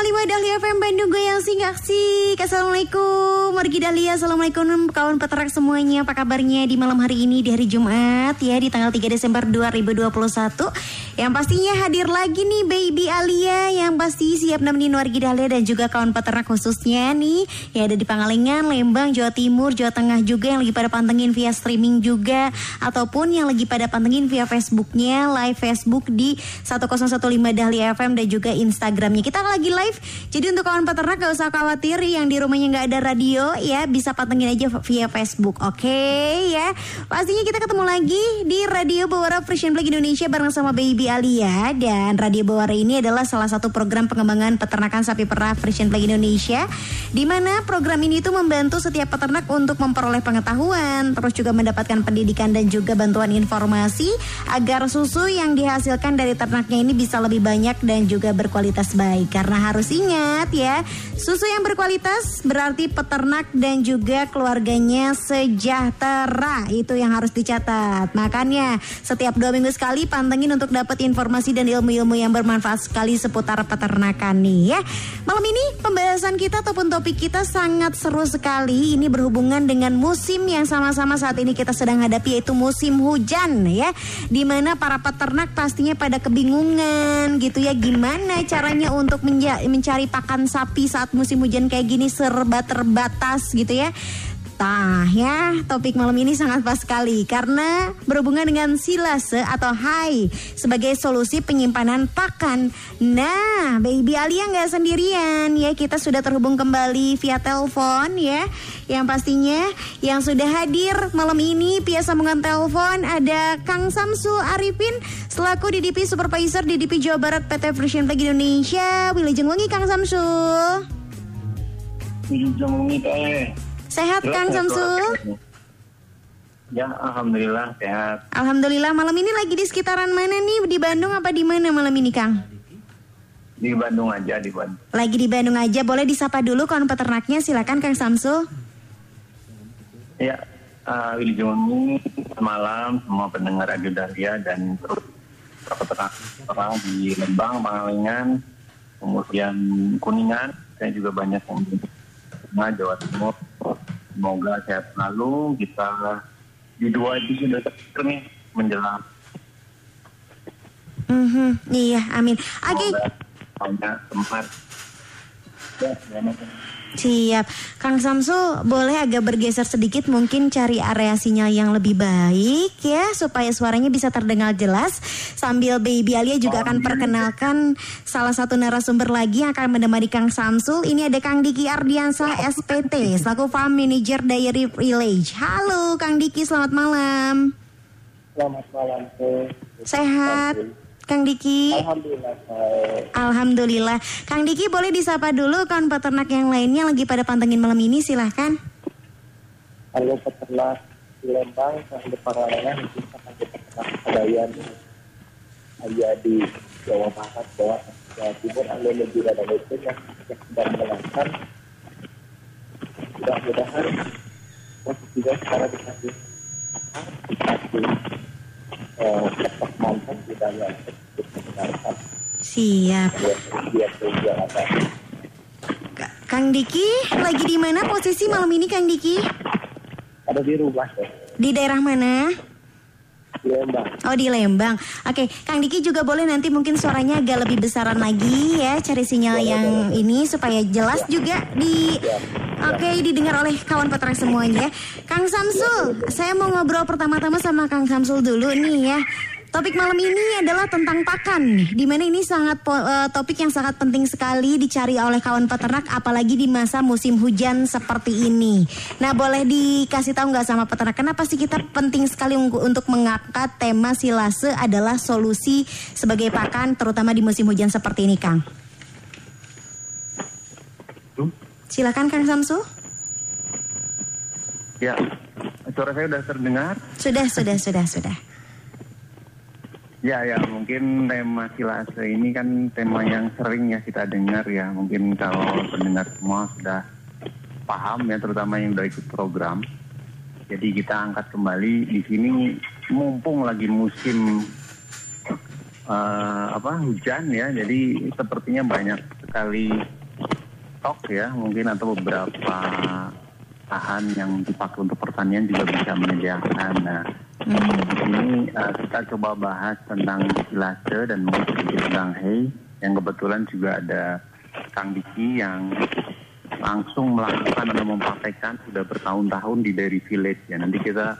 101,5 Dahlia FM Bandung gue yang singgah sih Assalamualaikum Margi Dahlia Assalamualaikum. Kawan peternak semuanya. Apa kabarnya di malam hari ini di hari Jumat ya Di tanggal 3 Desember 2021 Yang pastinya hadir lagi nih Baby Alia Yang pasti siap nemenin Wargi Dahlia Dan juga kawan peternak khususnya nih Ya ada di Pangalengan, Lembang, Jawa Timur, Jawa Tengah juga Yang lagi pada pantengin via streaming juga Ataupun yang lagi pada pantengin via Facebooknya Live Facebook di 1015 Dahlia FM Dan juga Instagramnya kita lagi live. Jadi untuk kawan peternak gak usah khawatir yang di rumahnya nggak ada radio ya bisa pantengin aja via Facebook. Oke okay, ya. Pastinya kita ketemu lagi di Radio Bawara Frisian Flag Indonesia bareng sama Baby Alia dan Radio Bawara ini adalah salah satu program pengembangan peternakan sapi perah Frisian Flag Indonesia di mana program ini tuh membantu setiap peternak untuk memperoleh pengetahuan, terus juga mendapatkan pendidikan dan juga bantuan informasi agar susu yang dihasilkan dari ternaknya ini bisa lebih banyak dan juga berkualitas baik. Karena harus ingat ya susu yang berkualitas berarti peternak dan juga keluarganya sejahtera itu yang harus dicatat. Makanya setiap dua minggu sekali pantengin untuk dapat informasi dan ilmu-ilmu yang bermanfaat sekali seputar peternakan nih ya. Malam ini pembahasan kita ataupun topik kita sangat seru sekali. Ini berhubungan dengan musim yang sama-sama saat ini kita sedang hadapi yaitu musim hujan ya. Di mana para peternak pastinya pada kebingungan gitu ya. Gimana caranya untuk mencari pakan sapi saat musim hujan kayak gini serba terbatas gitu ya. Nah ya topik malam ini sangat pas sekali karena berhubungan dengan silase atau hai sebagai solusi penyimpanan pakan. Nah baby Alia nggak sendirian ya kita sudah terhubung kembali via telepon ya. Yang pastinya yang sudah hadir malam ini via sambungan telepon ada Kang Samsul Arifin selaku DDP Supervisor DDP Jawa Barat PT Frisian Flag Indonesia. Wilujeng wengi Kang Samsul. Wilujeng wengi Teh. Sehat ya, Kang Samsul? Ya, alhamdulillah sehat. Alhamdulillah. Malam ini lagi di sekitaran mana nih? Di Bandung apa di mana malam ini, Kang? Di Bandung aja, di Bandung. Lagi di Bandung aja. Boleh disapa dulu kawan peternaknya. Silakan Kang Samsul. Ya, uh, Willy Joni, malam semua pendengar Radio Dahlia dan terus peternak orang di Lembang, Pangalengan, kemudian Kuningan. Saya juga banyak yang di Jawa Timur Semoga sehat selalu. Kita di dua itu sudah nih menjelang. Mm -hmm. Iya, amin. Oke. Okay. Banyak tempat. Ya, Siap. Kang Samsul boleh agak bergeser sedikit mungkin cari area sinyal yang lebih baik ya supaya suaranya bisa terdengar jelas. Sambil Baby Alia juga akan perkenalkan salah satu narasumber lagi yang akan menemani Kang Samsul. Ini ada Kang Diki Ardiansah SPT selaku Farm Manager Dairy Village. Halo Kang Diki, selamat malam. Selamat malam. Sehat. Kang Diki? Alhamdulillah. Alhamdulillah. Kang Diki boleh disapa dulu kan peternak yang lainnya lagi pada pantengin malam ini silahkan. Halo peternak di Lembang, di Pangalengan, di peternak Kadayan, ada di Jawa Barat, Jawa, Jawa Timur, ada lebih ada yang sedang menangkan. Mudah-mudahan posisinya sekarang dikasih dikasih eh, mantan Siap. Kang Diki, lagi di mana posisi malam ini Kang Diki? Ada di rumah. Ya. Di daerah mana? Di Lembang. Oh di Lembang. Oke, Kang Diki juga boleh nanti mungkin suaranya agak lebih besaran lagi ya, cari sinyal ya, yang ya, ini supaya jelas ya. juga di ya. Oke, okay, didengar oleh kawan peternak semuanya. Kang Samsul, saya mau ngobrol pertama-tama sama Kang Samsul dulu nih ya. Topik malam ini adalah tentang pakan, di mana ini sangat uh, topik yang sangat penting sekali dicari oleh kawan peternak, apalagi di masa musim hujan seperti ini. Nah, boleh dikasih tahu nggak sama peternak, kenapa sih kita penting sekali untuk mengangkat tema silase adalah solusi sebagai pakan, terutama di musim hujan seperti ini, Kang? Silakan, Kang Samsu. Ya, suara saya sudah terdengar. Sudah, sudah, sudah, sudah. Ya, ya, mungkin tema silase ini kan tema yang sering ya kita dengar ya. Mungkin kalau pendengar semua sudah paham ya, terutama yang sudah ikut program. Jadi kita angkat kembali di sini mumpung lagi musim eh, apa hujan ya. Jadi sepertinya banyak sekali stok ya, mungkin atau beberapa lahan yang dipakai untuk pertanian juga bisa menyediakan. Nah, ini uh, kita coba bahas tentang silase dan mungkin tentang hay yang kebetulan juga ada Kang Diki yang langsung melakukan atau mempraktekkan sudah bertahun-tahun di Dairy Village ya. Nanti kita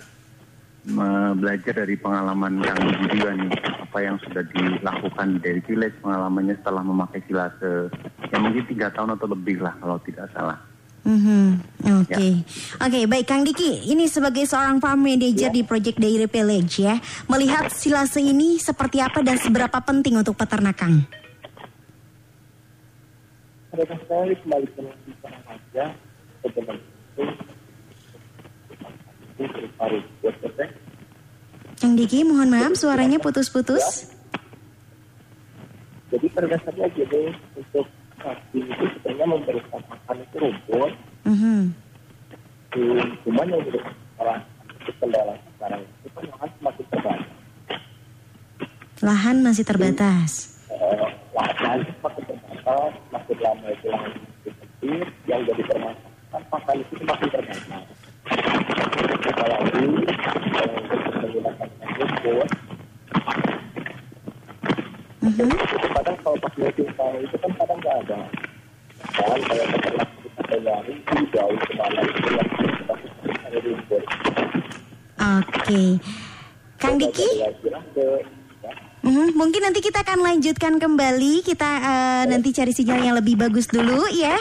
belajar dari pengalaman Kang juga nih. Apa yang sudah dilakukan di Dairy Village pengalamannya setelah memakai silase yang mungkin tiga tahun atau lebih lah kalau tidak salah. Mhm, Oke, oke baik Kang Diki, ini sebagai seorang farm manager di Project Dairy Village ya, melihat silase ini seperti apa dan seberapa penting untuk peternakan? mereka sekali kembali ke sebenarnya itu itu harus buat kita Kang Diki, mohon maaf suaranya putus-putus. jadi pada dasarnya gini untuk sapi itu sebenarnya memberikan makan itu rumput Mhm, Hmm, cuman yang jadi masalah itu kendala sekarang itu kan lahan semakin terbatas Lahan masih terbatas. Eh, lahan semakin terbatas semakin lama itu lahan semakin sempit yang jadi permasalahan pakan itu semakin terbatas apalagi menggunakan kadang kalau pas itu kan kadang nggak ada kayak peternak kita dari itu jauh ke mana itu yang kita ada Oke, Kang Diki. Mhm, mungkin nanti kita akan lanjutkan kembali. Kita eh, nanti cari sinyal yang lebih bagus dulu ya,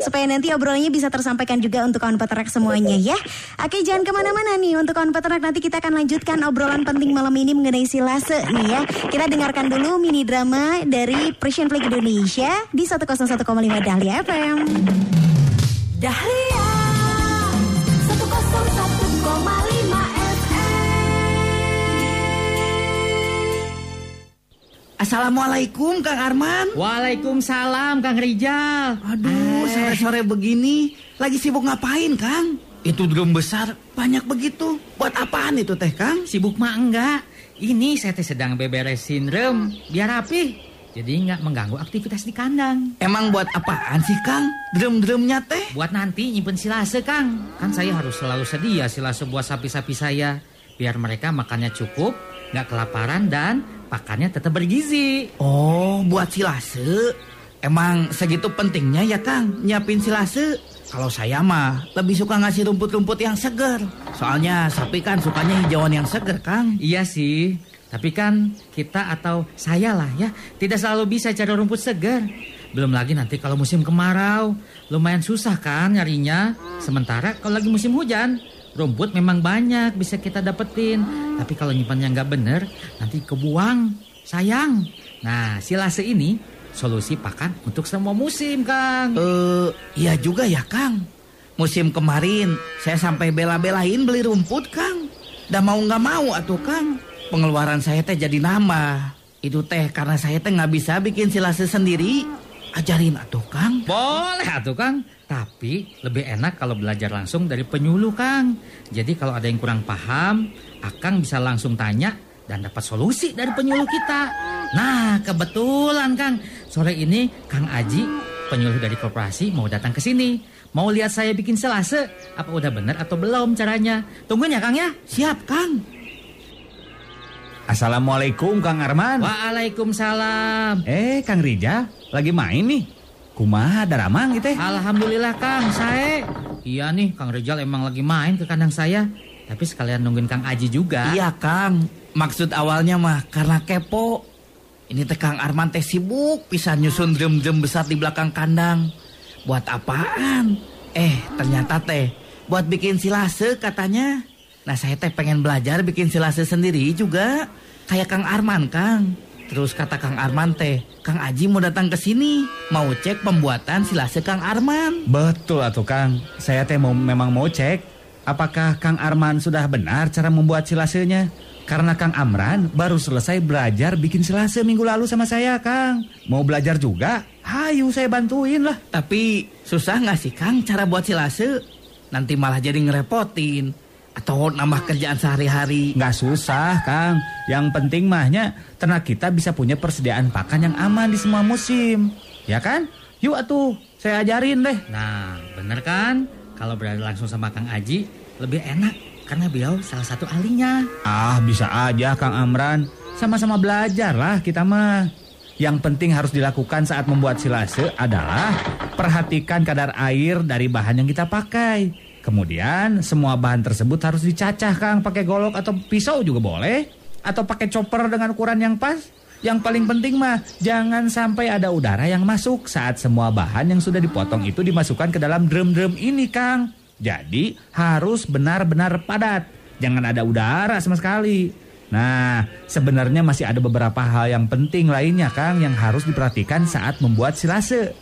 supaya nanti obrolannya bisa tersampaikan juga untuk kawan peternak semuanya ya. Oke, jangan ke mana-mana nih untuk kawan peternak. Nanti kita akan lanjutkan obrolan penting malam ini mengenai silase nih ya. Kita dengarkan dulu mini drama dari Persian Flag Indonesia di 101,5 Dahlia FM. Dahlia Assalamualaikum Kang Arman. Waalaikumsalam Kang Rijal. Aduh, sore-sore begini lagi sibuk ngapain, Kang? Itu drum besar banyak begitu. Buat apaan itu teh, Kang? Sibuk mah enggak. Ini saya teh sedang beberesin rem biar rapi. Jadi nggak mengganggu aktivitas di kandang. Emang buat apaan sih, Kang? Drum-drumnya teh? Buat nanti nyimpen silase, Kang. Kan saya harus selalu sedia silase buat sapi-sapi saya. Biar mereka makannya cukup, nggak kelaparan dan pakannya tetap bergizi. Oh, buat silase. Emang segitu pentingnya ya, Kang, nyiapin silase? Kalau saya mah lebih suka ngasih rumput-rumput yang seger. Soalnya sapi kan sukanya hijauan yang seger, Kang. Iya sih, tapi kan kita atau saya lah ya tidak selalu bisa cari rumput segar. Belum lagi nanti kalau musim kemarau, lumayan susah kan nyarinya. Sementara kalau lagi musim hujan, rumput memang banyak bisa kita dapetin. Tapi kalau nyimpannya nggak bener, nanti kebuang, sayang. Nah, silase ini solusi pakan untuk semua musim, Kang. Eh, iya juga ya, Kang. Musim kemarin saya sampai bela-belain beli rumput, Kang. Dah mau nggak mau atuh, Kang. Pengeluaran saya teh jadi nambah. Itu teh karena saya teh nggak bisa bikin silase sendiri. Ajarin atuh, Kang. Boleh atuh Kang, tapi lebih enak kalau belajar langsung dari penyuluh Kang. Jadi kalau ada yang kurang paham, Akang bisa langsung tanya dan dapat solusi dari penyuluh kita. Nah, kebetulan Kang, sore ini Kang Aji, penyuluh dari koperasi mau datang ke sini. Mau lihat saya bikin selase, apa udah bener atau belum caranya? Tungguin ya Kang ya. Siap, Kang. Assalamualaikum Kang Arman. Waalaikumsalam. Eh, Kang Rijal, lagi main nih. Kumaha daramang gitu Alhamdulillah Kang, saya. Iya nih, Kang Rizal emang lagi main ke kandang saya. Tapi sekalian nungguin Kang Aji juga. Iya, Kang. Maksud awalnya mah karena kepo. Ini teh Kang Arman teh sibuk bisa nyusun drum-drum besar di belakang kandang. Buat apaan? Eh, ternyata teh buat bikin silase katanya. Nah, saya teh pengen belajar bikin silase sendiri juga. Kayak Kang Arman, Kang. Terus kata Kang Arman teh, Kang Aji mau datang ke sini, mau cek pembuatan silase Kang Arman. Betul atuh Kang. Saya teh mau memang mau cek. apakah Kang Arman sudah benar cara membuat silasenya? Karena Kang Amran baru selesai belajar bikin silase minggu lalu sama saya, Kang. Mau belajar juga? Hayu saya bantuin lah. Tapi susah nggak sih Kang cara buat silase? Nanti malah jadi ngerepotin. Atau nambah kerjaan sehari-hari. Nggak susah, Kang. Yang penting mahnya ternak kita bisa punya persediaan pakan yang aman di semua musim. Ya kan? Yuk atuh, saya ajarin deh. Nah, bener kan? Kalau berada langsung sama Kang Aji, lebih enak. Karena beliau salah satu ahlinya. Ah, bisa aja Kang Amran. Sama-sama belajar lah kita mah. Yang penting harus dilakukan saat membuat silase adalah perhatikan kadar air dari bahan yang kita pakai. Kemudian semua bahan tersebut harus dicacah Kang pakai golok atau pisau juga boleh. Atau pakai chopper dengan ukuran yang pas. Yang paling penting mah jangan sampai ada udara yang masuk saat semua bahan yang sudah dipotong itu dimasukkan ke dalam drum-drum ini Kang. Jadi harus benar-benar padat. Jangan ada udara sama sekali. Nah, sebenarnya masih ada beberapa hal yang penting lainnya Kang yang harus diperhatikan saat membuat silase.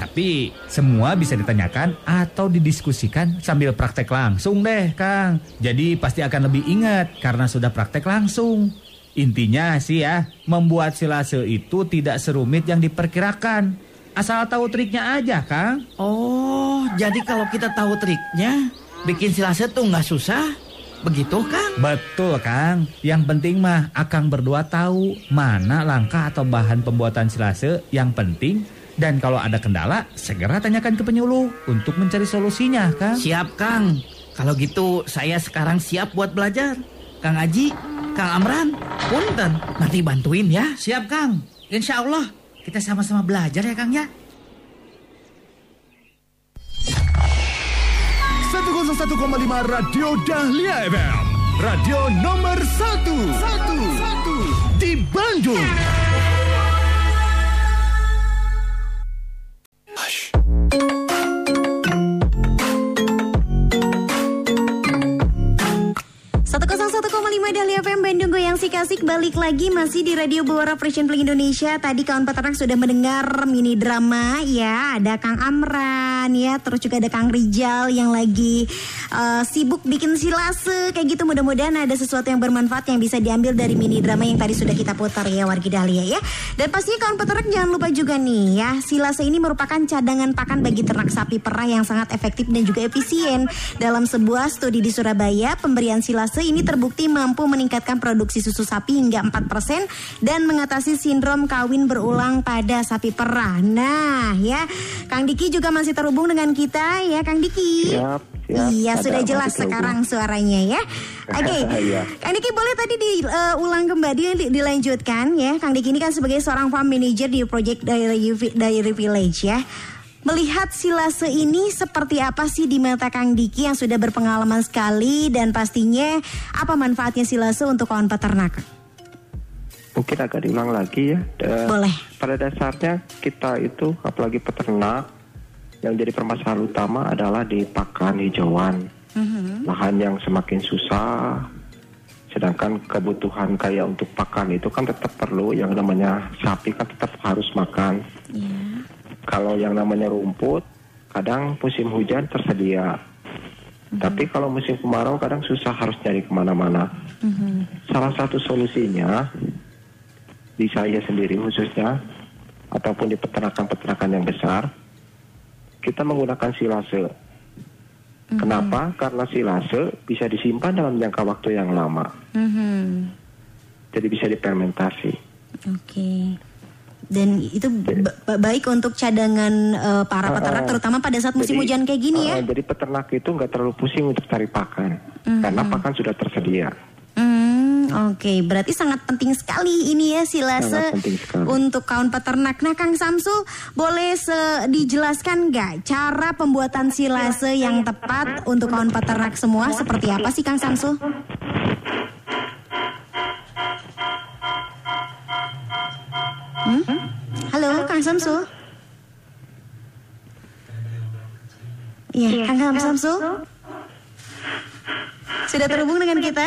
Tapi semua bisa ditanyakan atau didiskusikan sambil praktek langsung deh Kang. Jadi pasti akan lebih ingat karena sudah praktek langsung. Intinya sih ya, membuat silase itu tidak serumit yang diperkirakan. Asal tahu triknya aja, Kang. Oh, jadi kalau kita tahu triknya, bikin silase tuh nggak susah. Begitu, Kang? Betul, Kang. Yang penting mah Akang berdua tahu mana langkah atau bahan pembuatan silase yang penting dan kalau ada kendala, segera tanyakan ke penyuluh untuk mencari solusinya, Kang. Siap, Kang. Kalau gitu saya sekarang siap buat belajar. Kang Aji, Kang Amran, punten, nanti bantuin ya. Siap, Kang. Insya Allah. Kita sama-sama belajar ya Kang ya. 101,5 Radio Dahlia FM. Radio nomor 1. 1. Di Bandung. Sikasik balik lagi masih di Radio Bawara Fresh Indonesia. Tadi kawan peternak sudah mendengar mini drama ya, ada Kang Amran ya, terus juga ada Kang Rijal yang lagi uh, sibuk bikin silase kayak gitu. Mudah-mudahan ada sesuatu yang bermanfaat yang bisa diambil dari mini drama yang tadi sudah kita putar ya wargi Dahlia ya. Dan pastinya kawan peternak jangan lupa juga nih ya, silase ini merupakan cadangan pakan bagi ternak sapi perah yang sangat efektif dan juga efisien. Dalam sebuah studi di Surabaya, pemberian silase ini terbukti mampu meningkatkan produksi susu sapi hingga 4% dan mengatasi sindrom kawin berulang pada sapi perah. Nah, ya, Kang Diki juga masih terhubung dengan kita ya, Kang Diki. Siap, siap. Iya, Ada sudah jelas sekarang suaranya ya. Oke. Iya. Kang Diki boleh tadi diulang kembali di- dilanjutkan ya. Kang Diki ini kan sebagai seorang farm manager di Project Dairy, Dairy Village ya. Melihat silase ini seperti apa sih di mata Kang Diki yang sudah berpengalaman sekali dan pastinya apa manfaatnya silase untuk kawan peternak? Mungkin agak diulang lagi ya. Da- Boleh. Pada dasarnya kita itu apalagi peternak yang jadi permasalahan utama adalah di pakan hijauan. Lahan yang semakin susah, sedangkan kebutuhan kayak untuk pakan itu kan tetap perlu. Yang namanya sapi kan tetap harus makan. Kalau yang namanya rumput, kadang musim hujan tersedia. Tapi kalau musim kemarau kadang susah harus nyari ke mana-mana. Salah satu solusinya di saya sendiri khususnya ataupun di peternakan-peternakan yang besar kita menggunakan silase. Kenapa? Karena silase bisa disimpan dalam jangka waktu yang lama. Mhm. Jadi bisa difermentasi. Oke. Dan itu ba- ba- baik untuk cadangan eh, para peternak ah. terutama pada saat musim Jadi, hujan kayak gini ya. uh, jadi peternak itu nggak terlalu pusing untuk cari pakan. Karena pakan sudah tersedia. Hmm, oke. Berarti sangat penting sekali ini ya silase untuk kaum peternak. Nah, Kang Samsul, boleh dijelaskan nggak cara pembuatan silase yang tepat untuk kaum peternak semua seperti apa sih Kang Samsul? Hmm? Halo, Kang Samsul. Iya, Kang Samsul. Sudah terhubung dengan kita?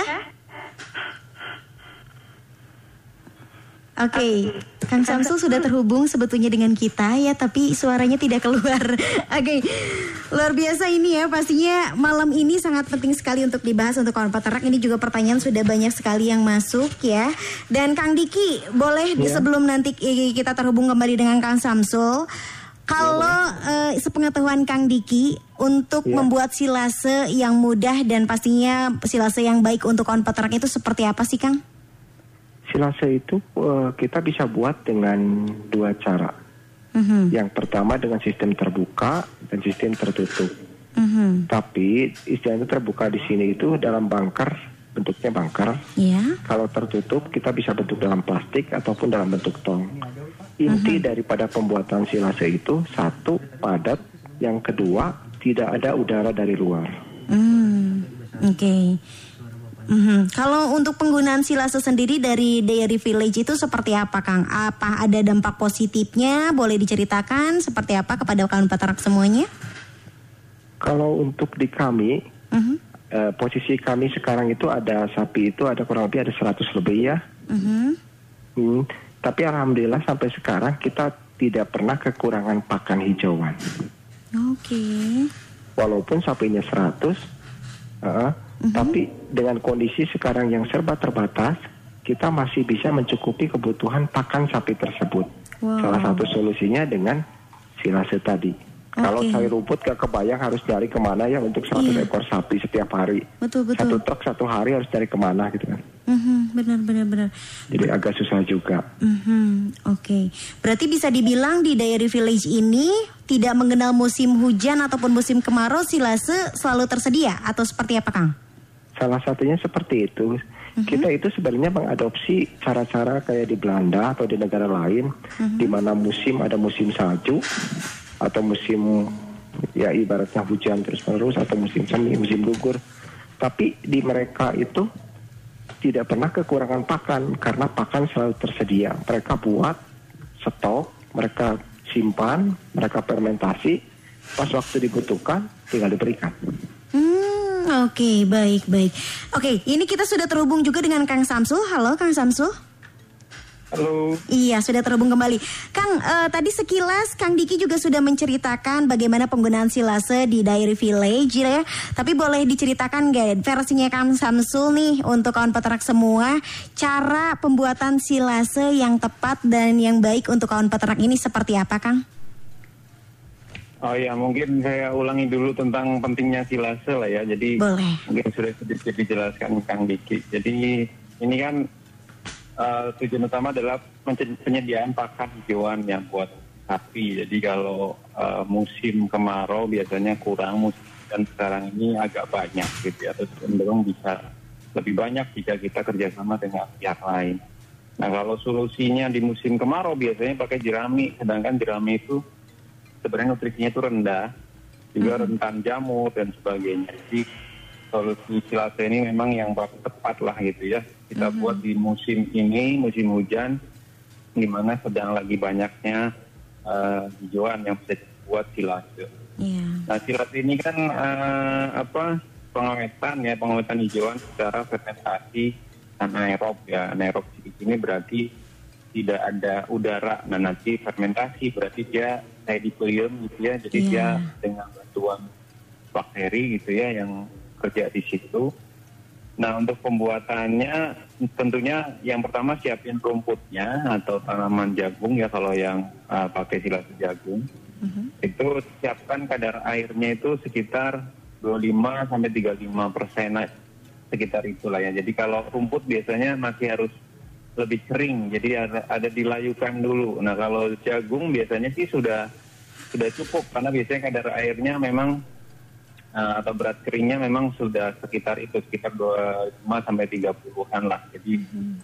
Oke, Kang Samsul sudah terhubung sebetulnya dengan kita ya, tapi suaranya tidak keluar. Oke, luar biasa ini ya. Pastinya malam ini sangat penting sekali untuk dibahas untuk kawan peternak. Ini juga pertanyaan sudah banyak sekali yang masuk ya. Dan Kang Diki, boleh di sebelum nanti kita terhubung kembali dengan Kang Samsul. Kalau eh, sepengetahuan Kang Diki untuk membuat silase yang mudah dan pastinya silase yang baik untuk kawan peternak itu seperti apa sih Kang? Silase itu eh, kita bisa buat dengan dua cara. Mhm, Yang pertama dengan sistem terbuka dan sistem tertutup. mhm. Tapi istilahnya terbuka di sini itu dalam bunker, bentuknya bunker. Ya. Kalau tertutup kita bisa bentuk dalam plastik ataupun dalam bentuk tong. Inti daripada pembuatan silase itu satu padat, yang kedua tidak ada udara dari luar. Hmm, oke. Mhm. Kalau untuk penggunaan silase sendiri dari Dairy Village itu seperti apa, Kang? Apa ada dampak positifnya? Boleh diceritakan seperti apa kepada kawan peternak semuanya? Kalau untuk di kami, Mhm, eh, posisi kami sekarang itu ada sapi itu ada kurang lebih ada 100 lebih ya. mhm. Hmm, tapi alhamdulillah sampai sekarang kita tidak pernah kekurangan pakan hijauan. Oke. Walaupun sapinya 100, eh, tapi dengan kondisi sekarang yang serba terbatas, kita masih bisa mencukupi kebutuhan pakan sapi tersebut. Wow. Salah satu solusinya dengan silase tadi. Kalau Oke. saya rumput gak kebayang harus cari ke mana ya untuk 100 Iya. ekor sapi setiap hari. Betul Satu betul. truk satu hari harus cari ke mana gitu kan. Mhm, benar benar benar. Jadi agak susah juga. Mhm, Oke, berarti bisa dibilang di Dairy Village ini tidak mengenal musim hujan ataupun musim kemarau, silase selalu tersedia atau seperti apa, Kang? Salah satunya seperti itu. Kita itu sebenarnya mengadopsi cara-cara kayak di Belanda atau di negara lain, di mana musim ada musim salju atau musim ya ibaratnya hujan terus menerus atau musim semi, musim gugur. Tapi di mereka itu tidak pernah kekurangan pakan karena pakan selalu tersedia. Mereka buat stok, mereka simpan, mereka fermentasi, pas waktu dibutuhkan tinggal diberikan. Hmm, oke, baik, baik. Oke, ini kita sudah terhubung juga dengan Kang Samsul. Halo, Kang Samsul. Halo. Iya, sudah terhubung kembali. Kang, eh, tadi sekilas Kang Diki juga sudah menceritakan bagaimana penggunaan silase di Dairy Village ya. Tapi boleh diceritakan nggak versinya Kang Samsul nih untuk kawan peternak semua, cara pembuatan silase yang tepat dan yang baik untuk kawan peternak ini seperti apa, Kang? Oh ya, mungkin saya ulangi dulu tentang pentingnya silase lah ya. Jadi Boleh. mungkin sudah sedikit dijelaskan Kang Diki. Jadi ini kan eh, tujuan utama adalah penyediaan pakan hijauan yang buat sapi. Jadi kalau eh, musim kemarau biasanya kurang, musim dan sekarang ini agak banyak gitu ya. Terus cenderung bisa lebih banyak jika kita kerjasama dengan pihak lain. Nah kalau solusinya di musim kemarau biasanya pakai jerami, sedangkan jerami itu sebenarnya nutrisinya itu rendah, juga rentan jamur dan sebagainya. Jadi solusi silase ini memang yang paling tepat lah gitu ya. Kita buat di musim ini, musim hujan, di mana sedang lagi banyaknya eh, hijauan yang bisa dibuat silase. Iya. Nah silase ini kan eh, apa pengawetan ya pengawetan hijauan secara fermentasi anaerob ya anaerob di sini berarti tidak ada udara. Nah nanti fermentasi berarti dia edibilium gitu ya. Jadi Iya. dia dengan bantuan bakteri gitu ya yang kerja di situ. Nah untuk pembuatannya tentunya yang pertama siapin rumputnya atau tanaman jagung ya kalau yang eh, pakai silase jagung. Itu siapkan kadar airnya itu sekitar 25 sampai 35 persen sekitar itulah ya. Jadi kalau rumput biasanya masih harus lebih kering, jadi ada, ada dilayukan dulu. Nah kalau jagung biasanya sih sudah sudah cukup karena biasanya kadar airnya memang eh, atau berat keringnya memang sudah sekitar itu sekitar 25 sampai 30-an lah. Jadi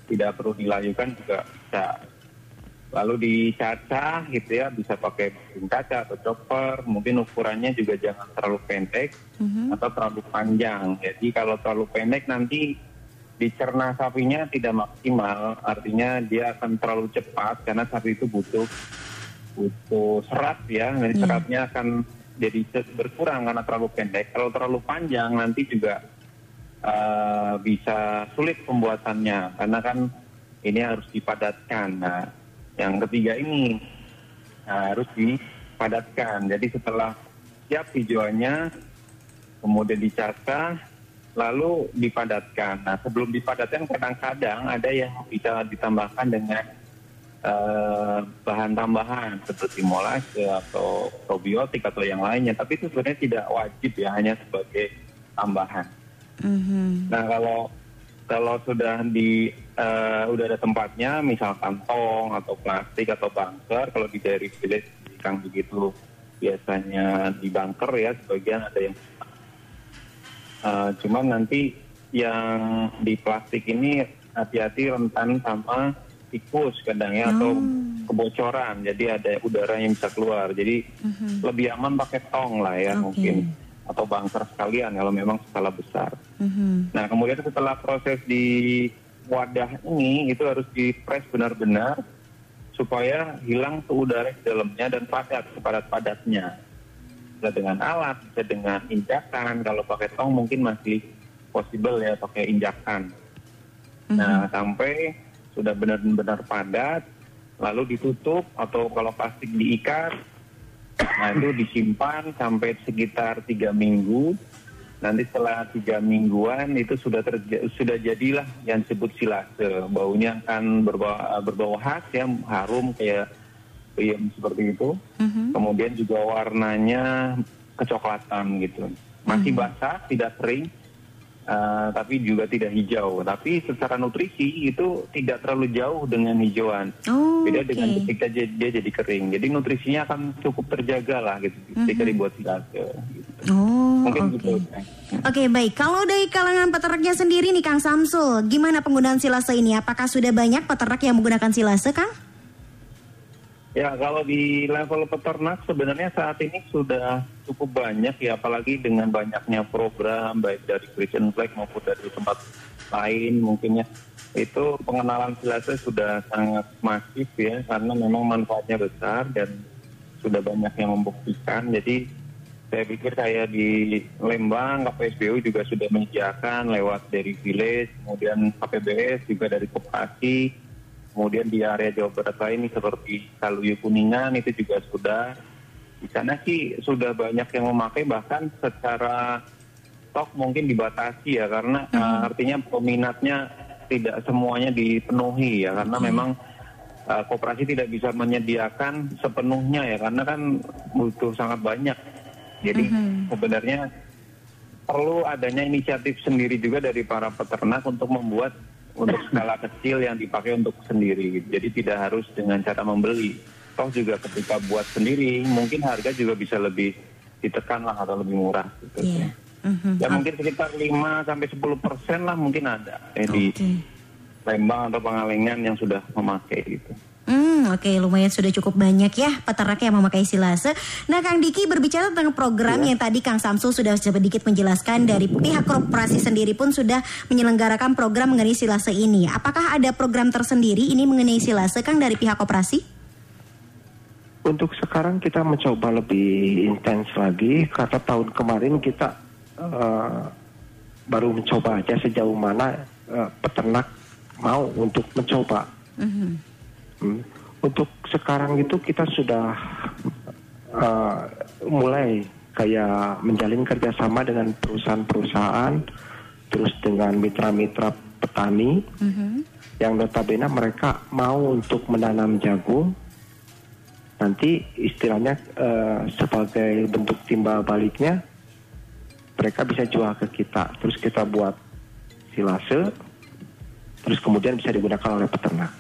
tidak perlu dilayukan juga bisa lalu dicacah gitu ya bisa pakai mesin kaca atau chopper mungkin ukurannya juga jangan terlalu pendek atau terlalu panjang jadi kalau terlalu pendek nanti dicerna sapinya tidak maksimal artinya dia akan terlalu cepat karena sapi itu butuh butuh serat ya jadi seratnya akan jadi berkurang karena terlalu pendek kalau terlalu panjang nanti juga eh, bisa sulit pembuatannya karena kan ini harus dipadatkan. Nah, yang ketiga ini nah, harus dipadatkan. Jadi setelah siap hijauannya, kemudian dicacah, lalu dipadatkan. Nah, sebelum dipadatkan kadang-kadang ada yang bisa ditambahkan dengan eh, bahan tambahan seperti molase atau probiotik atau yang lainnya. Tapi itu sebenarnya tidak wajib ya, hanya sebagai tambahan. Mhm. Nah kalau kalau sudah di eh, udah ada tempatnya, misalkan tong atau plastik atau bunker, kalau di dari village di Kang begitu biasanya di bunker ya, sebagian ada yang Eh, cuman nanti yang di plastik ini hati-hati rentan sama tikus kadang ya atau kebocoran, jadi ada udara yang bisa keluar. Jadi lebih aman pakai tong lah ya Oke. mungkin atau bunker sekalian kalau memang skala besar. Mhm. Nah, kemudian setelah proses di wadah ini itu harus di-press benar-benar supaya hilang tuh udara di dalamnya dan padat sepadat-padatnya. Bisa dengan alat, bisa dengan injakan. Kalau pakai tong mungkin masih possible ya pakai injakan. Nah, sampai sudah benar-benar padat, lalu ditutup atau kalau plastik diikat, nah itu disimpan sampai sekitar tiga minggu. Nanti setelah tiga mingguan itu sudah terja- sudah jadilah yang disebut silase. Baunya akan berbau, berbau khas ya, harum kayak peyem seperti itu. Kemudian juga warnanya kecoklatan gitu. Masih basah, tidak kering, eh, tapi juga tidak hijau. Tapi secara nutrisi itu tidak terlalu jauh dengan hijauan. Oh, Beda oke. dengan ketika dia, dia jadi kering. Jadi nutrisinya akan cukup terjaga lah gitu ketika dibuat silase. Gitu. Oh, Mungkin oke. gitu. Oke, baik. Kalau dari kalangan peternaknya sendiri nih, Kang Samsul, gimana penggunaan silase ini? Apakah sudah banyak peternak yang menggunakan silase, Kang? Ya kalau di level peternak sebenarnya saat ini sudah cukup banyak ya apalagi dengan banyaknya program baik dari Christian Flag maupun dari tempat lain mungkin ya. Itu pengenalan silase sudah sangat masif ya karena memang manfaatnya besar dan sudah banyak yang membuktikan. Jadi saya pikir kayak di Lembang KPSBU juga sudah menyediakan lewat dari village kemudian KPBS juga dari koperasi Kemudian di area Jawa Barat lain seperti Kaluyu Kuningan itu juga sudah. Di sana sih sudah banyak yang memakai bahkan secara stok mungkin dibatasi ya karena uh, artinya peminatnya tidak semuanya dipenuhi ya karena memang uh, koperasi tidak bisa menyediakan sepenuhnya ya karena kan butuh sangat banyak. Jadi sebenarnya perlu adanya inisiatif sendiri juga dari para peternak untuk membuat untuk skala kecil yang dipakai untuk sendiri. Jadi tidak harus dengan cara membeli. Toh juga ketika buat sendiri, mungkin harga juga bisa lebih ditekan lah atau lebih murah. Gitu. Iya. Mhm. Ya mungkin sekitar 5 sampai 10 persen lah mungkin ada eh, di Oke. Lembang atau Pengalengan yang sudah memakai gitu. Hmm, oke lumayan sudah cukup banyak ya peternak yang memakai silase. Nah, Kang Diki berbicara tentang program yang tadi Kang Samsul sudah sedikit menjelaskan dari pihak korporasi sendiri pun sudah menyelenggarakan program mengenai silase ini. Apakah ada program tersendiri ini mengenai silase Kang dari pihak koperasi? Untuk sekarang kita mencoba lebih intens lagi karena tahun kemarin kita eh, baru mencoba aja sejauh mana eh, peternak mau untuk mencoba. Hmm. Untuk sekarang itu kita sudah eh, mulai kayak menjalin kerjasama dengan perusahaan-perusahaan, terus dengan mitra-mitra petani. Yang notabene mereka mau untuk menanam jagung. Nanti istilahnya eh, sebagai bentuk timbal baliknya mereka bisa jual ke kita. Terus kita buat silase terus kemudian bisa digunakan oleh peternak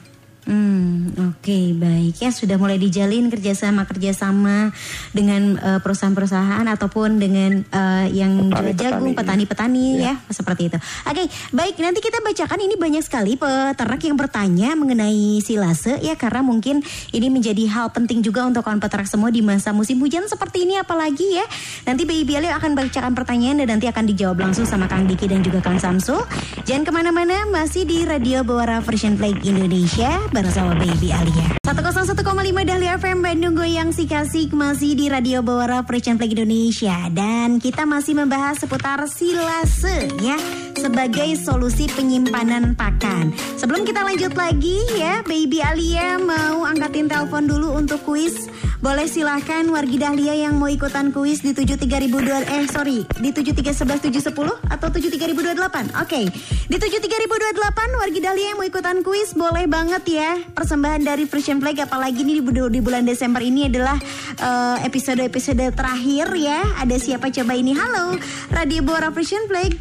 Hmm, oke baik ya sudah mulai dijalin kerjasama kerjasama dengan eh, perusahaan-perusahaan ataupun dengan eh, yang jual jagung ya. petani-petani ya seperti itu. Oke baik nanti kita bacakan ini banyak sekali peternak yang bertanya mengenai silase ya karena mungkin ini menjadi hal penting juga untuk kawan peternak semua di masa musim hujan seperti ini apalagi ya. Nanti Baby Ali akan bacakan pertanyaan dan nanti akan dijawab langsung sama Kang Diki dan juga Kang Samsul. Jangan ke mana-mana masih di Radio Bawara Version Flag Indonesia bersama Baby Alia. 101,5 Dahlia FM Bandung Goyang si kasih masih di Radio Bawara Frisian Flag Indonesia dan kita masih membahas seputar silase ya sebagai solusi penyimpanan pakan. Sebelum kita lanjut lagi ya, Baby Alia mau angkatin telepon dulu untuk kuis. Boleh silahkan wargi Dahlia yang mau ikutan kuis di 73002 eh sorry di 7311710 atau 73028. Oke, di 73028 wargi Dahlia yang mau ikutan kuis boleh banget ya. Persembahan dari Frisian Flag apalagi ini di, di bulan Desember ini adalah eh, episode-episode terakhir ya. Ada siapa coba ini? Halo, Radio Bora Frisian Flag.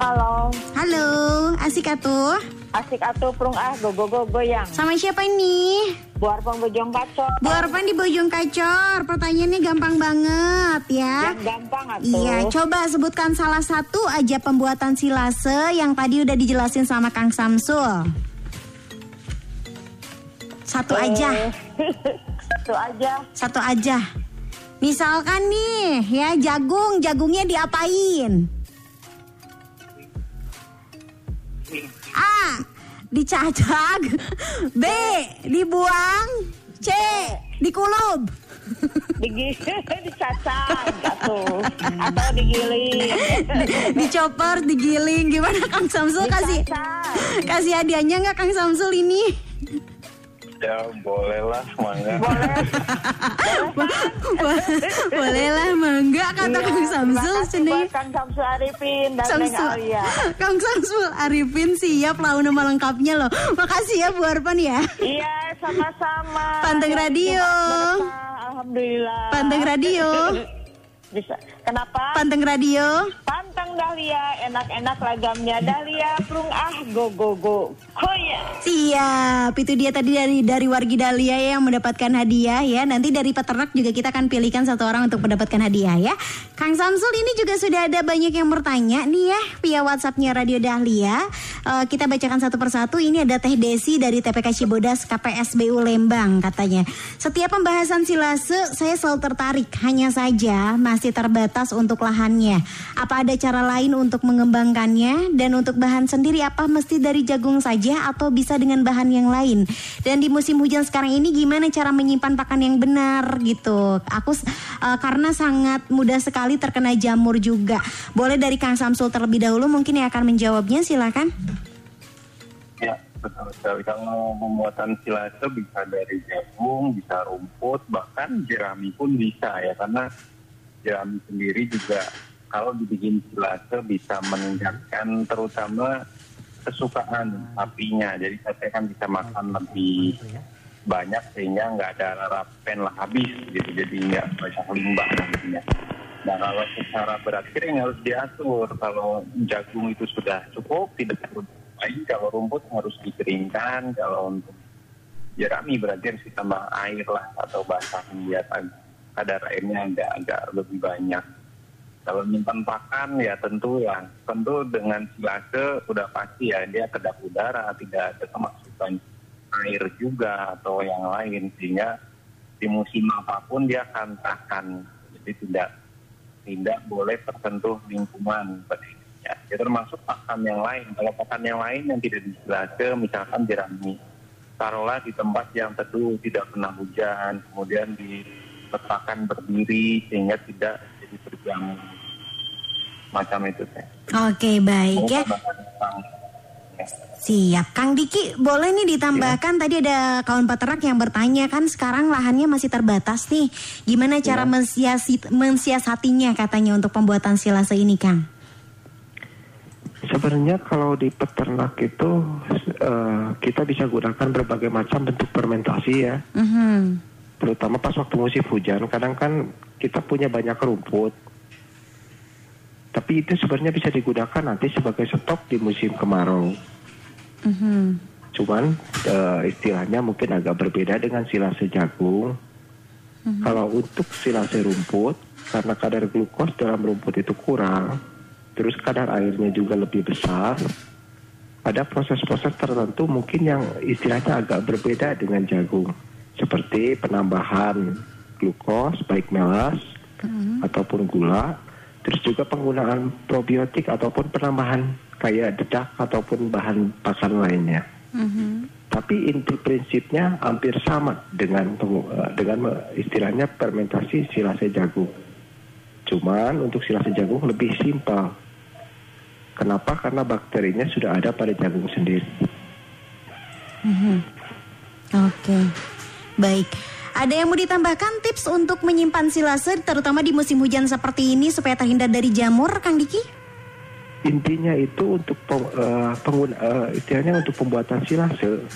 Halo, Halo, asik atuh. asik atuh prung ah go go go goyang. Sama siapa ini? Buar pembojong kacau. Bu Arfan di Bojong Kacor. Pertanyaannya gampang banget ya. Yang gampang atuh. Iya, coba sebutkan salah satu aja pembuatan silase yang tadi udah dijelasin sama Kang Samsul. Satu aja, Itu aja. satu aja. Misalkan nih, ya jagung, jagungnya diapain? A. Dicacak B. Dibuang C. Dikulub Digi dicacak atuh. Atau digiling. Dicoper, digiling Gimana Kang Samsul kasih. Kasih hadiahnya nggak Kang Samsul ini? Ya boleh lah semuanya. Boleh lah mangga kata Iya, Kang Samsul cenah. Kang Samsul Arifin dan Samsul Alia. Kang Samsul Arifin siap lah nama lengkapnya loh Makasih ya Bu Arpan ya Iya, sama-sama. Panteng Ya, radio. Alhamdulillah. Panteng radio Bisa. Kenapa? Panteng radio Panteng Dahlia, enak-enak lagamnya Dahlia, prung ah go go go. Koya. Siap, itu dia tadi dari dari wargi Dahlia yang mendapatkan hadiah ya. Nanti dari peternak juga kita akan pilihkan satu orang untuk mendapatkan hadiah ya. Kang Samsul ini juga sudah ada banyak yang bertanya nih ya via WhatsAppnya Radio Dahlia. Eh, kita bacakan satu persatu. Ini ada Teh Desi dari TPK Cibodas KPSBU Lembang katanya. Setiap pembahasan silase saya selalu tertarik. Hanya saja masih terbatas untuk lahannya. Apa ada cara lain untuk mengembangkannya dan untuk bahan sendiri apa mesti dari jagung saja atau bisa dengan bahan yang lain? Dan di musim hujan sekarang ini gimana cara menyimpan pakan yang benar gitu? Aku eh, karena sangat mudah sekali terkena jamur juga. Boleh dari Kang Samsul terlebih dahulu mungkin yang akan menjawabnya silakan. Ya. Kalau pembuatan silase bisa dari jagung, bisa rumput, bahkan jerami pun bisa ya. Karena jerami sendiri juga kalau dibikin silase bisa meningkatkan terutama kesukaan sapinya. Jadi sapi kan bisa makan lebih banyak sehingga nggak ada rapen lah habis gitu. Jadi nggak banyak limbah nantinya. Nah kalau secara berat kering harus diatur. Kalau jagung itu sudah cukup, tidak perlu lain. Kalau rumput harus dikeringkan. Kalau untuk jerami berarti harus ditambah air lah atau basahan biar kadar airnya agak agak lebih banyak. Kalau nyimpan pakan ya tentu ya tentu dengan silase udah pasti ya dia kedap udara tidak ada kemasukan air juga atau yang lain sehingga di musim apa pun dia akan tahan jadi tidak tidak boleh tersentuh lingkungan pada intinya. Ya, termasuk pakan yang lain. Kalau pakan yang lain yang tidak disilase, misalkan jerami, taruhlah di tempat yang teduh, tidak kena hujan, kemudian diletakkan berdiri sehingga tidak jadi berjamur. Macam itu teh. Oke baik ya. Ya. Siap, Kang Diki boleh nih ditambahkan tadi ada kawan peternak yang bertanya kan sekarang lahannya masih terbatas nih, gimana cara mensiasi- mensiasatinya katanya untuk pembuatan silase ini, Kang? Sebenarnya kalau di peternak itu eh, kita bisa gunakan berbagai macam bentuk fermentasi ya, Mhm. Terutama pas waktu musim hujan. Kadang kan kita punya banyak rumput, tapi itu sebenarnya bisa digunakan nanti sebagai stok di musim kemarau. Mhm. Cuman eh, istilahnya mungkin agak berbeda dengan silase jagung. Kalau untuk silase rumput, karena kadar glukos dalam rumput itu kurang, terus kadar airnya juga lebih besar, ada proses-proses tertentu mungkin yang istilahnya agak berbeda dengan jagung. Seperti penambahan glukos, baik melas ataupun gula, terus juga penggunaan probiotik ataupun penambahan kayak dedak ataupun bahan pakan lainnya. Mhm. Tapi inti prinsipnya hampir sama dengan eh, dengan istilahnya fermentasi silase jagung. Cuman untuk silase jagung lebih simpel. Kenapa? Karena bakterinya sudah ada pada jagung sendiri. Mhm. Oke, baik. Ada yang mau ditambahkan tips untuk menyimpan silase terutama di musim hujan seperti ini supaya terhindar dari jamur, Kang Diki? Intinya itu untuk eh, pengguna eh, istilahnya untuk pembuatan silase.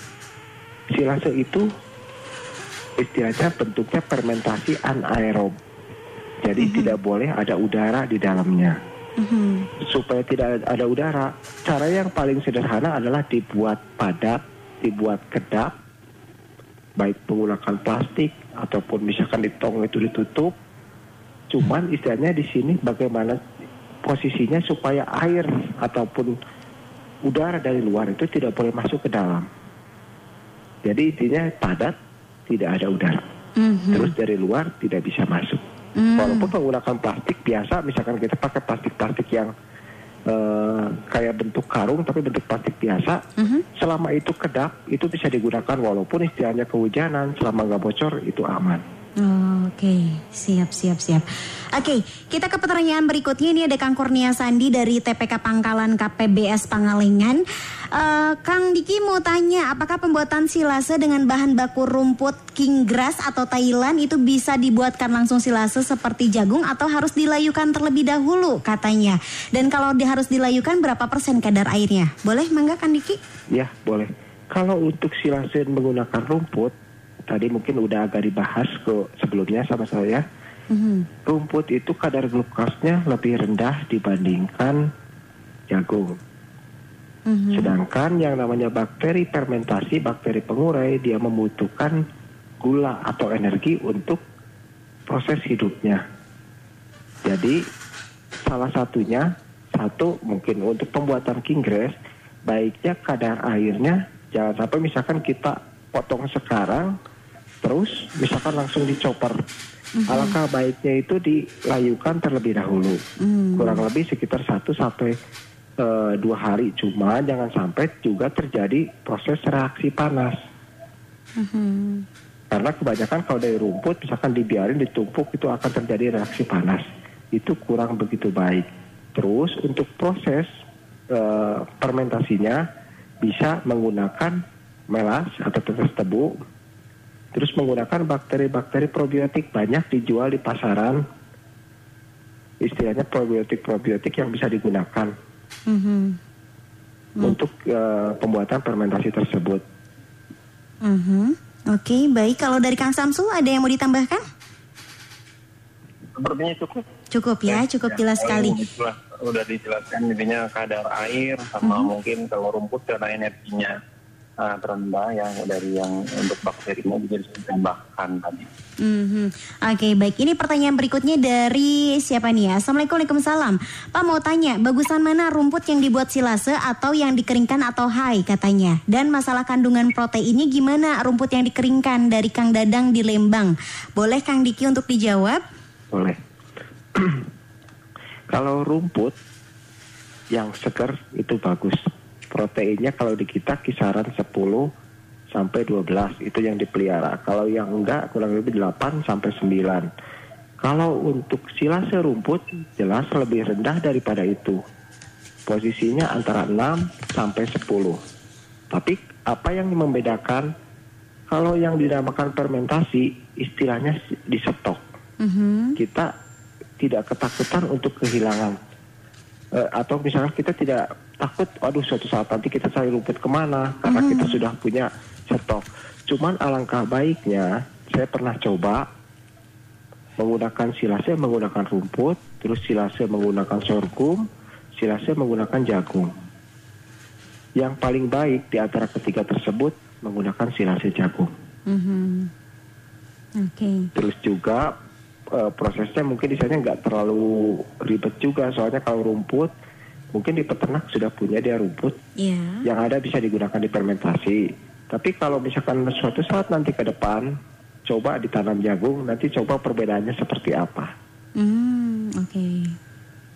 Silase itu istilahnya bentuknya fermentasi anaerob. Jadi tidak boleh ada udara di dalamnya. Supaya tidak ada udara, cara yang paling sederhana adalah dibuat padat, dibuat kedap, baik menggunakan plastik ataupun misalkan di tong itu ditutup. Cuman istilahnya di sini bagaimana posisinya supaya air ataupun udara dari luar itu tidak boleh masuk ke dalam. Jadi intinya padat, tidak ada udara. Terus dari luar tidak bisa masuk. Walaupun menggunakan plastik biasa, misalkan kita pakai plastik-plastik yang eh, kayak bentuk karung tapi bentuk plastik biasa, selama itu kedap itu bisa digunakan walaupun istilahnya kehujanan, selama nggak bocor itu aman. Oke, siap, siap, siap. Oke, kita ke pertanyaan berikutnya. Ini ada Kang Kurnia Sandi dari TPK Pangkalan KPBS Pangalengan. Eh, Kang Diki mau tanya, apakah pembuatan silase dengan bahan baku rumput king grass atau Thailand itu bisa dibuatkan langsung silase seperti jagung atau harus dilayukan terlebih dahulu katanya? Dan kalau harus dilayukan berapa persen kadar airnya? Boleh mangga Kang Diki? Ya, boleh. Kalau untuk silase menggunakan rumput, tadi mungkin udah agak dibahas ke sebelumnya sama saya. Rumput itu kadar glukosnya lebih rendah dibandingkan jagung. Sedangkan yang namanya bakteri fermentasi, bakteri pengurai, dia membutuhkan gula atau energi untuk proses hidupnya. Jadi salah satunya satu mungkin untuk pembuatan king grass baiknya kadar airnya jangan sampai misalkan kita potong sekarang terus misalkan langsung dicoper. Alangkah baiknya itu dilayukan terlebih dahulu. Kurang lebih sekitar 1 sampai eh, dua hari. Cuma jangan sampai juga terjadi proses reaksi panas. Karena kebanyakan kalau dari rumput misalkan dibiarin ditumpuk itu akan terjadi reaksi panas. Itu kurang begitu baik. Terus untuk proses eh, fermentasinya bisa menggunakan melas atau tetes tebu. Terus menggunakan bakteri-bakteri probiotik banyak dijual di pasaran. Istilahnya probiotik-probiotik yang bisa digunakan untuk eh, pembuatan fermentasi tersebut. Mhm. Oke, baik. Kalau dari Kang Samsul ada yang mau ditambahkan? Sepertinya cukup. Cukup ya, cukup jelas sekali. Itulah, udah dijelaskan intinya kadar air sama mungkin kalau rumput karena energinya uh, terendah yang dari yang untuk bakterinya juga bisa ditambahkan tadi. Mhm. Oke, baik. Ini pertanyaan berikutnya dari siapa nih ya? Assalamualaikum Waalaikumsalam. Pak mau tanya, bagusan mana rumput yang dibuat silase atau yang dikeringkan atau hai katanya? Dan masalah kandungan proteinnya gimana rumput yang dikeringkan dari Kang Dadang di Lembang? Boleh Kang Diki untuk dijawab? Boleh. kalau rumput yang segar itu bagus. Proteinnya kalau di kita kisaran 10 sampai 12 itu yang dipelihara. Kalau yang enggak kurang lebih 8 sampai 9. Kalau untuk silase rumput jelas lebih rendah daripada itu. Posisinya antara 6 sampai 10. Tapi apa yang membedakan kalau yang dinamakan fermentasi istilahnya disetok kita tidak ketakutan untuk kehilangan Eh, atau misalkan kita tidak takut waduh suatu saat nanti kita cari rumput ke mana karena kita sudah punya stok cuman alangkah baiknya saya pernah coba menggunakan silase menggunakan rumput terus silase menggunakan sorghum silase menggunakan jagung yang paling baik di antara ketiga tersebut menggunakan silase jagung Mhm. Oke. Terus juga eh, prosesnya mungkin di sana nggak terlalu ribet juga soalnya kalau rumput mungkin di peternak sudah punya dia rumput Ya. yang ada bisa digunakan di fermentasi. Tapi kalau misalkan suatu saat nanti ke depan coba ditanam jagung nanti coba perbedaannya seperti apa. Hmm, oke.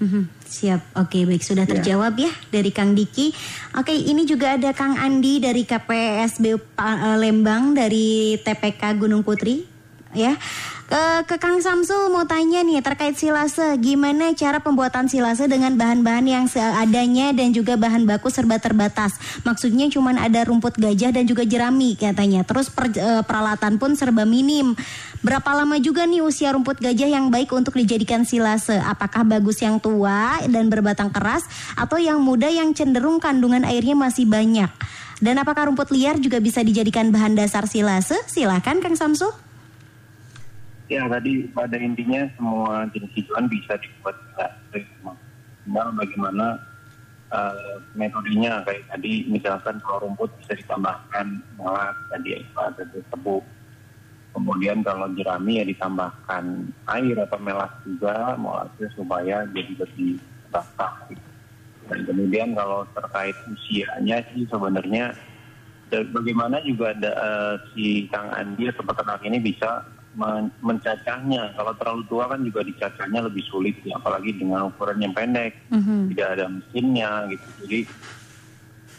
Mhm, Siap, oke baik sudah terjawab ya dari Kang Diki. Oke ini juga ada Kang Andi dari KPSB eh, Lembang dari TPK Gunung Putri ya. Ke, ke Kang Samsul mau tanya nih terkait silase, gimana cara pembuatan silase dengan bahan-bahan yang seadanya dan juga bahan baku serba terbatas. Maksudnya cuman ada rumput gajah dan juga jerami katanya. Terus per- eh, peralatan pun serba minim. Berapa lama juga nih usia rumput gajah yang baik untuk dijadikan silase? Apakah bagus yang tua dan berbatang keras atau yang muda yang cenderung kandungan airnya masih banyak? Dan apakah rumput liar juga bisa dijadikan bahan dasar silase? Silahkan Kang Samsul. Ya tadi pada intinya semua jenis hijauan bisa dibuat. Tinggal bagaimana eh, metodenya kayak tadi misalkan kalau rumput bisa ditambahkan melas tadi ada tebu. Kemudian kalau jerami ya ditambahkan air atau melas juga molasnya supaya jadi lebih basah. gitu. Dan kemudian kalau terkait usianya sih sebenarnya bagaimana juga ada eh, si Kang Andi atau peternak ini bisa men- mencacahnya. Kalau terlalu tua kan juga dicacahnya lebih sulit ya, apalagi dengan ukuran yang pendek, tidak ada mesinnya gitu. Jadi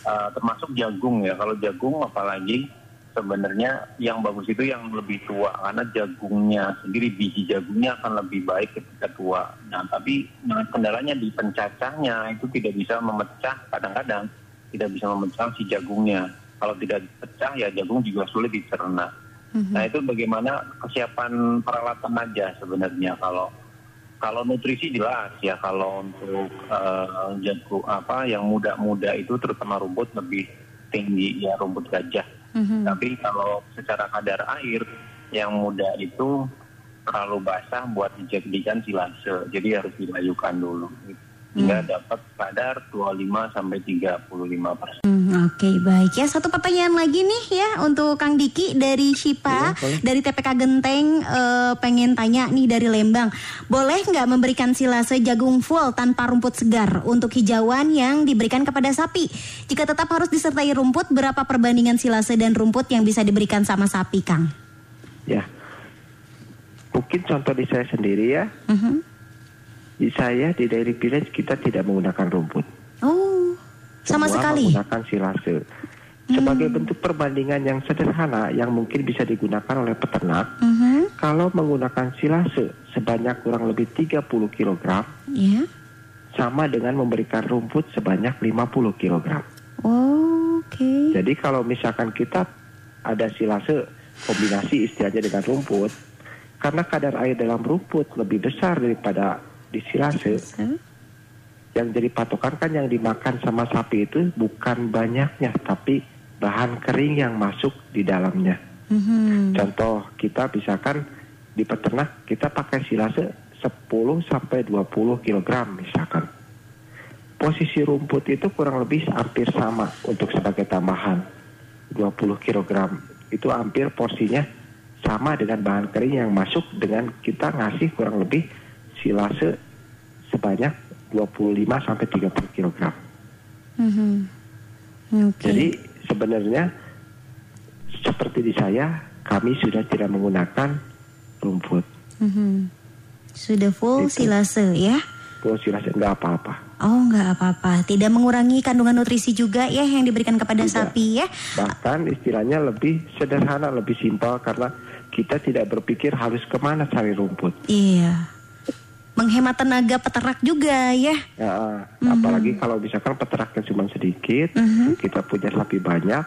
eh, termasuk jagung ya. Kalau jagung apalagi sebenarnya yang bagus itu yang lebih tua karena jagungnya sendiri biji jagungnya akan lebih baik ketika tua. Nah tapi nah, kendalanya di pencacahnya itu tidak bisa memecah kadang-kadang tidak bisa memecah si jagungnya. Kalau tidak pecah ya jagung juga sulit dicerna. Nah itu bagaimana kesiapan peralatan aja sebenarnya kalau kalau nutrisi jelas ya kalau untuk eh, jagung apa yang muda-muda itu terutama rumput lebih tinggi ya rumput gajah. Tapi kalau secara kadar air yang muda itu terlalu basah buat dijadikan silase. Jadi harus dilayukan dulu. Hingga dapat kadar 25 sampai 35 persen. Hmm, Oke baik ya satu pertanyaan lagi nih ya untuk Kang Diki dari Shipa dari TPK Genteng eh, pengen tanya nih dari Lembang boleh nggak memberikan silase jagung full tanpa rumput segar untuk hijauan yang diberikan kepada sapi jika tetap harus disertai rumput berapa perbandingan silase dan rumput yang bisa diberikan sama sapi Kang? Ya. Mungkin contoh di saya sendiri ya. Mhm. Di saya di Dairy Village kita tidak menggunakan rumput. Oh sama Semua sekali. menggunakan silase. Sebagai bentuk perbandingan yang sederhana yang mungkin bisa digunakan oleh peternak, Mhm. kalau menggunakan silase sebanyak kurang lebih 30 kg Ya. sama dengan memberikan rumput sebanyak 50 kg. Oh, Oke. Jadi kalau misalkan kita ada silase kombinasi istilahnya dengan rumput, karena kadar air dalam rumput lebih besar daripada di silase, yang jadi patokan kan yang dimakan sama sapi itu bukan banyaknya, tapi bahan kering yang masuk di dalamnya. Mhm. Contoh kita misalkan di peternak kita pakai silase 10 sampai 20 kg misalkan. Posisi rumput itu kurang lebih hampir sama untuk sebagai tambahan 20 kg. Itu hampir porsinya sama dengan bahan kering yang masuk dengan kita ngasih kurang lebih silase sebanyak 25 sampai 30 kg. Mhm. Oke. Jadi sebenarnya seperti di saya, kami sudah tidak menggunakan rumput. Mhm. Sudah full Gitu. silase ya? Kalau silase nggak apa-apa. Oh nggak apa-apa, tidak mengurangi kandungan nutrisi juga ya yang diberikan kepada Tidak. sapi ya? Bahkan istilahnya lebih sederhana, lebih simpel karena kita tidak berpikir harus ke mana cari rumput. Iya. Menghemat tenaga peternak juga ya. Ya, Apalagi kalau misalkan peternaknya cuma sedikit, Mhm. kita punya sapi banyak,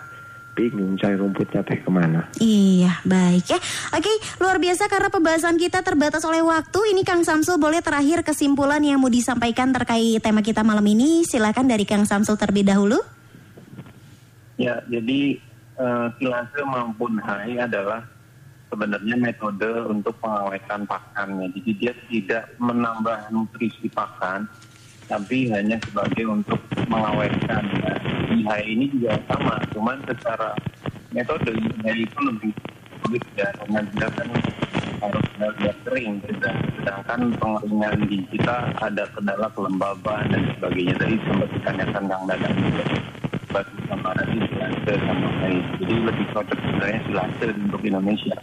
bingung cari rumputnya teh ke mana. Iya, baik ya. Oke, luar biasa karena pembahasan kita terbatas oleh waktu. Ini Kang Samsul boleh terakhir kesimpulan yang mau disampaikan terkait tema kita malam ini. Silakan dari Kang Samsul terlebih dahulu. Ya, jadi eh, silase maupun hai adalah sebenarnya metode untuk pengawetan pakannya. Jadi dia tidak menambah nutrisi pakan, tapi hanya sebagai untuk mengawetkan. Nah, ini juga sama, cuman secara metode hai itu lebih sulit ya, karena dia kan harus benar-benar kering. Sedang- Sedangkan pengeringan di kita ada kendala kelembaban dan sebagainya. Tadi sempat ditanyakan Kang Dadang juga batu sama nasi silase sama air. Jadi lebih cocok sebenarnya silase untuk Indonesia.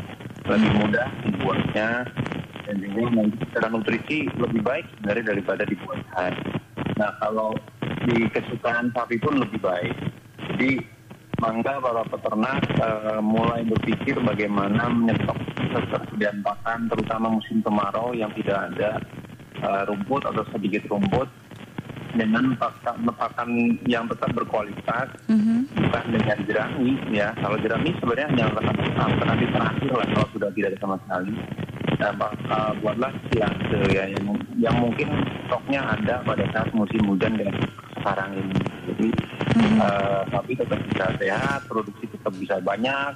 Lebih mudah dibuatnya, dan juga nanti secara nutrisi lebih baik sebenarnya daripada di buatan. Nah kalau di kesukaan sapi pun lebih baik. Jadi mangga para peternak eh, mulai berpikir bagaimana menyetok ketersediaan pakan terutama musim kemarau yang tidak ada eh, rumput atau sedikit rumput dengan pakan, yang tetap berkualitas Mhm. bukan dengan jerami ya. Kalau jerami sebenarnya hanya alternatif terakhir lah kalau sudah tidak ada sama sekali. Nah, uh, buatlah silase ya yang, yang mungkin stoknya ada pada saat musim hujan kayak sekarang ini. Jadi uh, tapi tetap bisa sehat produksi tetap bisa banyak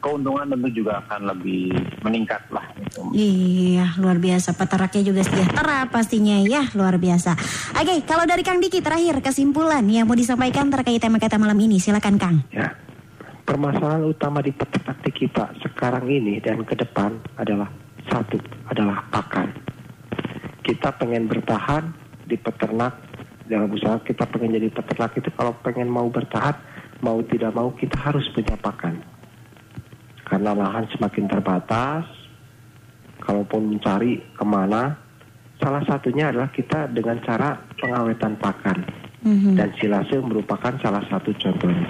keuntungan tentu juga akan lebih meningkat lah gitu. Iya, luar biasa. Peternaknya juga sejahtera pastinya ya, luar biasa. Oke, kalau dari Kang Diki terakhir kesimpulan yang mau disampaikan terkait tema kita malam ini, silakan Kang. Ya, permasalahan utama di peternak di kita sekarang ini dan ke depan adalah satu, adalah pakan. Kita pengen bertahan di peternak dalam usaha kita pengen jadi peternak itu kalau pengen mau bertahan mau tidak mau kita harus punya pakan. Karena lahan semakin terbatas, kalaupun mencari ke mana, salah satunya adalah kita dengan cara pengawetan pakan. Mhm. Dan silase merupakan salah satu contohnya.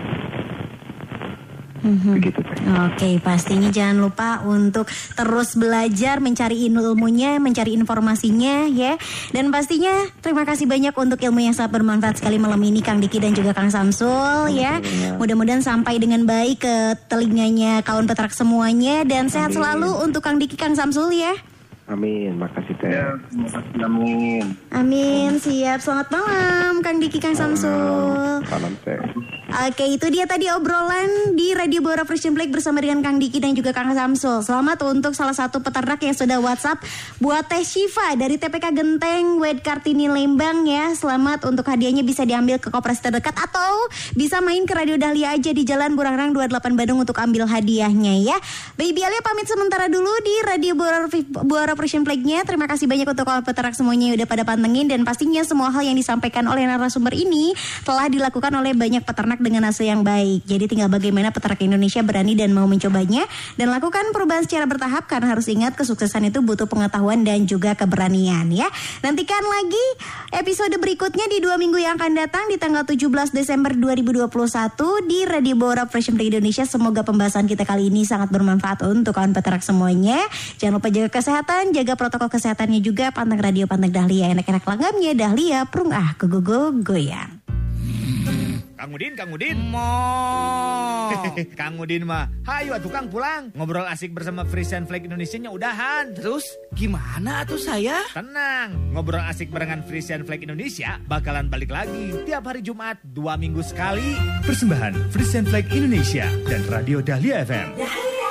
Mhm. Begitu, Teh. Oke, pastinya jangan lupa untuk terus belajar, mencari ilmunya, mencari informasinya ya. Dan pastinya terima kasih banyak untuk ilmu yang sangat bermanfaat sekali malam ini Kang Diki dan juga Kang Samsul ya. Mudah-mudahan sampai dengan baik ke telinganya kawan peternak semuanya dan sehat selalu untuk Kang Diki Kang Samsul ya. Amin, makasih Teh. Ya, amin. Amin, siap. Selamat malam Kang Diki Kang Samsul. Salam Teh. Oke, itu dia tadi obrolan di Radio Bora Fresh Black bersama dengan Kang Diki dan juga Kang Samsul. Selamat untuk salah satu peternak yang sudah WhatsApp buat Teh Shiva dari TPK Genteng, Wed Kartini Lembang ya. Selamat untuk hadiahnya bisa diambil ke koperasi terdekat atau bisa main ke Radio Dahlia aja di Jalan Burangrang 28 Bandung untuk ambil hadiahnya ya. Baby Alia pamit sementara dulu di Radio Bora, Bora Fresh Black-nya. Terima kasih banyak untuk kawan peternak semuanya yang udah pada pantengin dan pastinya semua hal yang disampaikan oleh narasumber ini telah dilakukan oleh banyak peternak dengan hasil yang baik. Jadi tinggal bagaimana peternak Indonesia berani dan mau mencobanya dan lakukan perubahan secara bertahap karena harus ingat kesuksesan itu butuh pengetahuan dan juga keberanian ya. Nantikan lagi episode berikutnya di dua minggu yang akan datang di tanggal 17 Desember 2021 di Radio Bora Fresh Black Indonesia. Semoga pembahasan kita kali ini sangat bermanfaat untuk kawan peternak semuanya. Jangan lupa jaga kesehatan, jaga protokol kesehatannya juga. Pantang radio, pantang Dahlia, enak-enak langgamnya Dahlia, prung ah, go-go-go, goyang. Kang Udin, Kang Udin. Mo. Kang Udin mah, hayu atuh Kang pulang. Ngobrol asik bersama Frisian Flag Indonesia-nya udahan. Terus gimana tuh saya? Tenang, ngobrol asik barengan Frisian Flag Indonesia bakalan balik lagi tiap hari Jumat dua minggu sekali. Persembahan Frisian Flag Indonesia dan Radio Dahlia FM. Dahlia